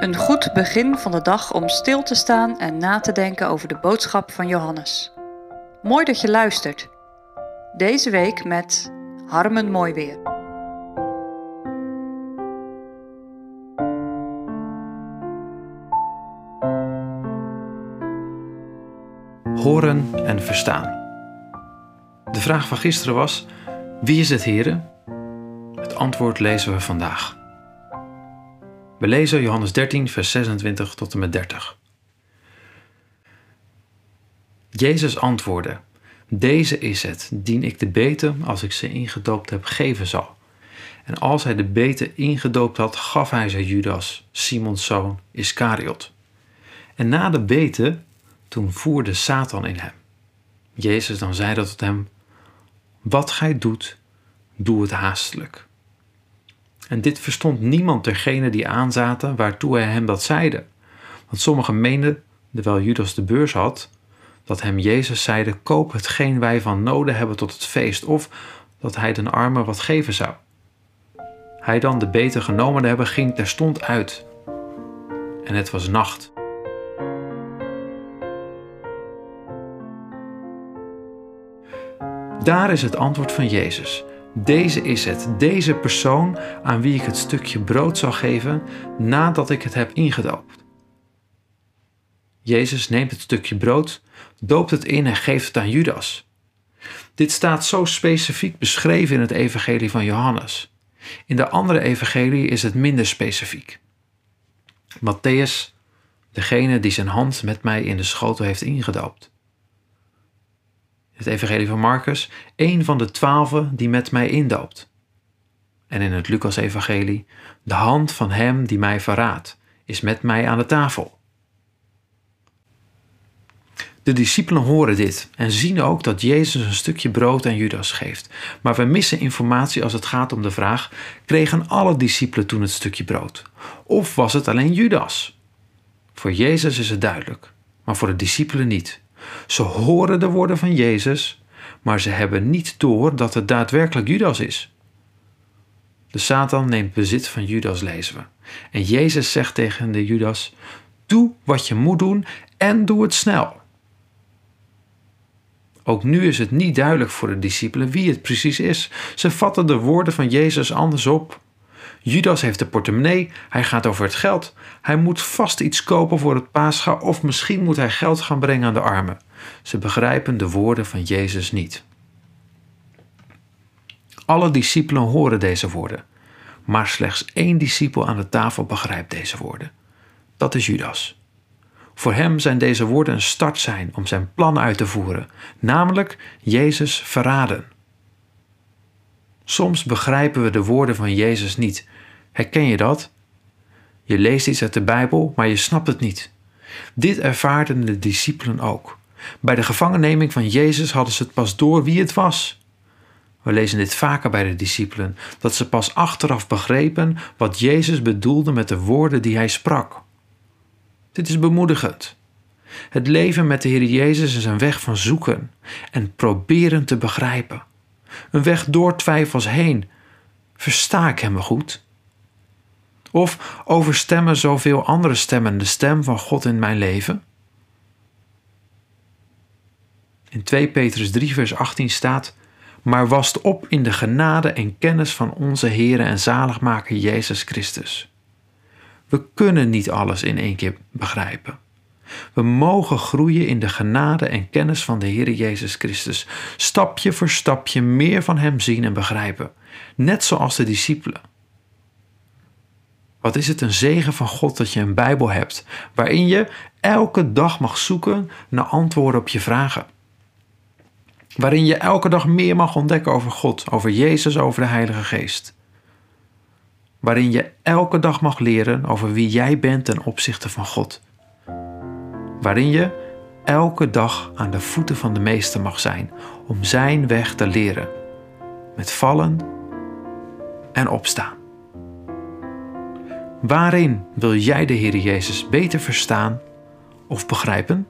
Een goed begin van de dag om stil te staan en na te denken over de boodschap van Johannes. Mooi dat je luistert. Deze week met Harmen Mooiweer. Horen en verstaan. De vraag van gisteren was: wie is het Here? Het antwoord lezen we vandaag. We lezen Johannes 13, vers 26 tot en met 30. Jezus antwoordde: Deze is het, dien ik de beten, als ik ze ingedoopt heb, geven zal. En als hij de beten ingedoopt had, gaf hij ze Judas, Simons zoon, Iscariot. En na de beten, toen voerde Satan in hem. Jezus dan zeide tot hem: Wat gij doet, doe het haastelijk. En dit verstond niemand dergenen die aanzaten waartoe hij hem dat zeide. Want sommigen meenden, terwijl Judas de beurs had, dat hem Jezus zeide: Koop hetgeen wij van noden hebben tot het feest, of dat hij den armen wat geven zou. Hij dan de beter genomen hebben, ging terstond uit. En het was nacht. Daar is het antwoord van Jezus. Deze is het, deze persoon aan wie ik het stukje brood zal geven nadat ik het heb ingedoopt. Jezus neemt het stukje brood, doopt het in en geeft het aan Judas. Dit staat zo specifiek beschreven in het Evangelie van Johannes. In de andere Evangelie is het minder specifiek. Matthäus, degene die zijn hand met mij in de schotel heeft ingedoopt het Evangelie van Marcus, een van de twaalfen die met mij indoopt. En in het Lucas-evangelie, de hand van hem die mij verraadt, is met mij aan de tafel. De discipelen horen dit en zien ook dat Jezus een stukje brood aan Judas geeft. Maar we missen informatie als het gaat om de vraag: kregen alle discipelen toen het stukje brood? Of was het alleen Judas? Voor Jezus is het duidelijk, maar voor de discipelen niet. Ze horen de woorden van Jezus, maar ze hebben niet door dat het daadwerkelijk Judas is. De Satan neemt bezit van Judas, lezen we. En Jezus zegt tegen de Judas: Doe wat je moet doen en doe het snel. Ook nu is het niet duidelijk voor de discipelen wie het precies is. Ze vatten de woorden van Jezus anders op. Judas heeft de portemonnee, hij gaat over het geld. Hij moet vast iets kopen voor het paascha of misschien moet hij geld gaan brengen aan de armen. Ze begrijpen de woorden van Jezus niet. Alle discipelen horen deze woorden, maar slechts één discipel aan de tafel begrijpt deze woorden. Dat is Judas. Voor hem zijn deze woorden een start zijn om zijn plan uit te voeren, namelijk Jezus verraden. Soms begrijpen we de woorden van Jezus niet. Herken je dat? Je leest iets uit de Bijbel, maar je snapt het niet. Dit ervaarden de discipelen ook. Bij de gevangenneming van Jezus hadden ze het pas door wie het was. We lezen dit vaker bij de discipelen, dat ze pas achteraf begrepen wat Jezus bedoelde met de woorden die hij sprak. Dit is bemoedigend. Het leven met de Heer Jezus is een weg van zoeken en proberen te begrijpen. Een weg door twijfels heen. Versta ik hem goed? Of overstemmen zoveel andere stemmen de stem van God in mijn leven? In 2 Petrus 3, vers 18 staat: Maar wast op in de genade en kennis van onze Heer en zaligmaker Jezus Christus. We kunnen niet alles in één keer begrijpen. We mogen groeien in de genade en kennis van de Heer Jezus Christus, stapje voor stapje meer van Hem zien en begrijpen, net zoals de discipelen. Wat is het een zegen van God dat je een Bijbel hebt, waarin je elke dag mag zoeken naar antwoorden op je vragen. Waarin je elke dag meer mag ontdekken over God, over Jezus, over de Heilige Geest. Waarin je elke dag mag leren over wie jij bent ten opzichte van God waarin je elke dag aan de voeten van de Meester mag zijn om Zijn weg te leren, met vallen en opstaan. Waarin wil jij de Heer Jezus beter verstaan of begrijpen?